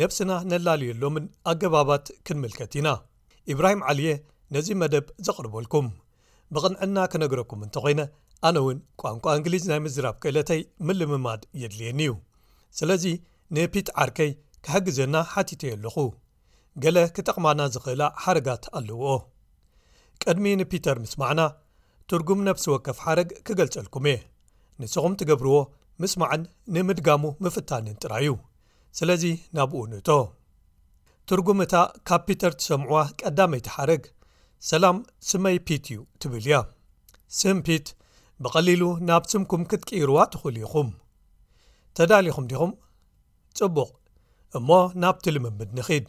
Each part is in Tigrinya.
ነብስና ነላልየሎምን ኣገባባት ክንምልከት ኢና ኢብራሂም ዓሊየ ነዚ መደብ ዘቕርበልኩም ብቕንዕና ክነግረኩም እንተኾይነ ኣነ ውን ቋንቋ እንግሊዝ ናይ ምዝራብ ክእለተይ ምልምማድ የድልየኒ እዩ ስለዚ ንፒት ዓርከይ ክሕግዘና ሓቲተዮ ኣለኹ ገለ ክጠቕማና ዝኽእላ ሓረጋት ኣለውኦ ቅድሚ ንፒተር ምስ ማዕና ትርጉም ነብሲ ወከፍ ሓረግ ክገልጸልኩም እየ ንስኹም ትገብርዎ ምስ ማዕን ንምድጋሙ ምፍታንን ጥራይ እዩ ስለዚ ናብኡ ንእቶ ትርጉም እታ ካብ ፒተር ትሰምዕዋ ቀዳመይቲ ሓረግ ሰላም ስመይ ፒት እዩ ትብል እያ ስም ፒት ብቐሊሉ ናብ ስምኩም ክትቅይርዋ ትኽእሉ ኢኹም ተዳሊኹም ዲኹም ጽቡቕ እሞ ናብቲ ልምምድ ንኺድ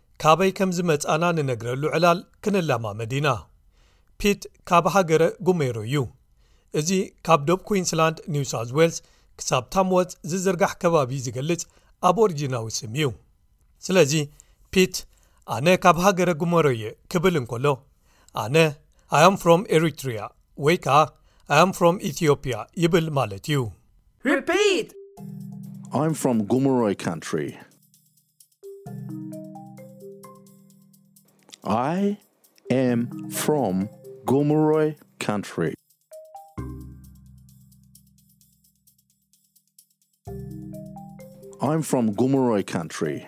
ካበይ ከም ዝመጻእና ንነግረሉ ዕላል ክንለማመድ ኢና። ፒት ካብ ሃገረ ጉሜሮ እዩ። እዚ ካብ ዶብ ኩዊንስላንድ፣ ኒው ሳውዝ ዌልስ፣ ክሳብ ታምወዝ ዝዝርጋሕ ከባቢ ዝገልጽ ኣቦርጂናዊ ስም እዩ። ስለዚ ፒት ኣነ ካብ ሃገረ ጉመሮ እየ ክብል እንከሎ ኣነ ኣይ ኣም ፍሮም ኤሪትሪያ ወይ ከኣ ኣይ ኣም ፍሮም ኢትዮጵያ ይብል ማለት እዩ። Repeat! ኣይ ኣም ፍሮም ጉመሮይ ካንትሪ። i am from gomoroy country i'm from gomoroy country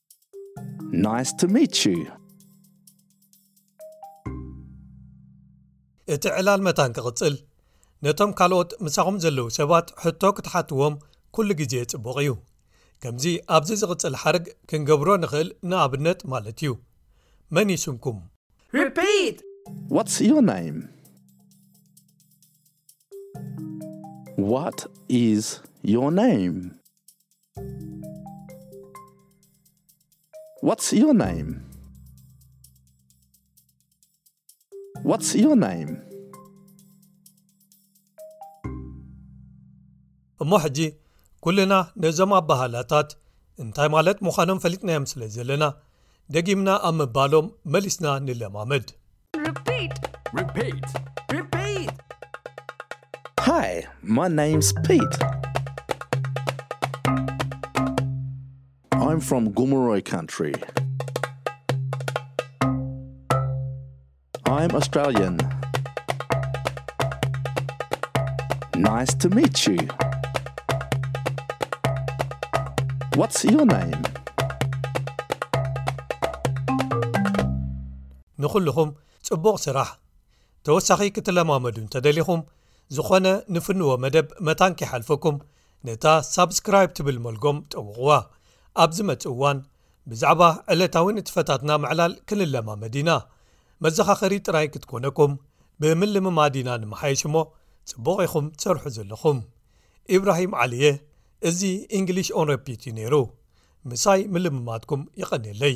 Nice to meet you. እቲ ዕላል መታን ክቕጽል ነቶም ካልኦት ምሳኹም ዘለዉ ሰባት ሕቶ ክትሓትዎም ኵሉ ግዜ ጽቡቕ እዩ ከምዚ ኣብዚ ዝቕጽል ሓርግ ክንገብሮ ንኽእል ንኣብነት ማለት እዩ መን ይስንኩም What's your name? What's your name? እሞ ሕጂ ኩልና ነዞም ኣባህላታት እንታይ ማለት ምዃኖም ፈሊጥናዮም ስለ ዘለና ደጊምና ኣብ ምባሎም መሊስና ንለማመድ hi my name's pete i'm from gumeroy country i'm australian nice to meet you what's your name ንኹሉኹም ጽቡቕ ስራሕ። ተወሳኺ ክትለማመዱ እንተደሊኹም ዝኾነ ንፍንዎ መደብ መታን ከይሓልፈኩም ነታ ሳብስክራይብ ትብል መልጎም ጠውቕዋ። ኣብ ዝመጽእ እዋን ብዛዕባ ዕለታዊ ንጥፈታትና ምዕላል ክንለማመድ ኢና። መዘኻኸሪ ጥራይ ክትኮነኩም ብምልምማድ ኢና ንመሓየሽ እሞ ጽቡቕ ኢኹም ትሰርሑ ዘለኹም። ኢብራሂም ዓሊ'የ እዚ ኢንግሊሽ ኦን ረፒት እዩ ነይሩ። ምሳይ ምልምማድኩም የቐንየለይ።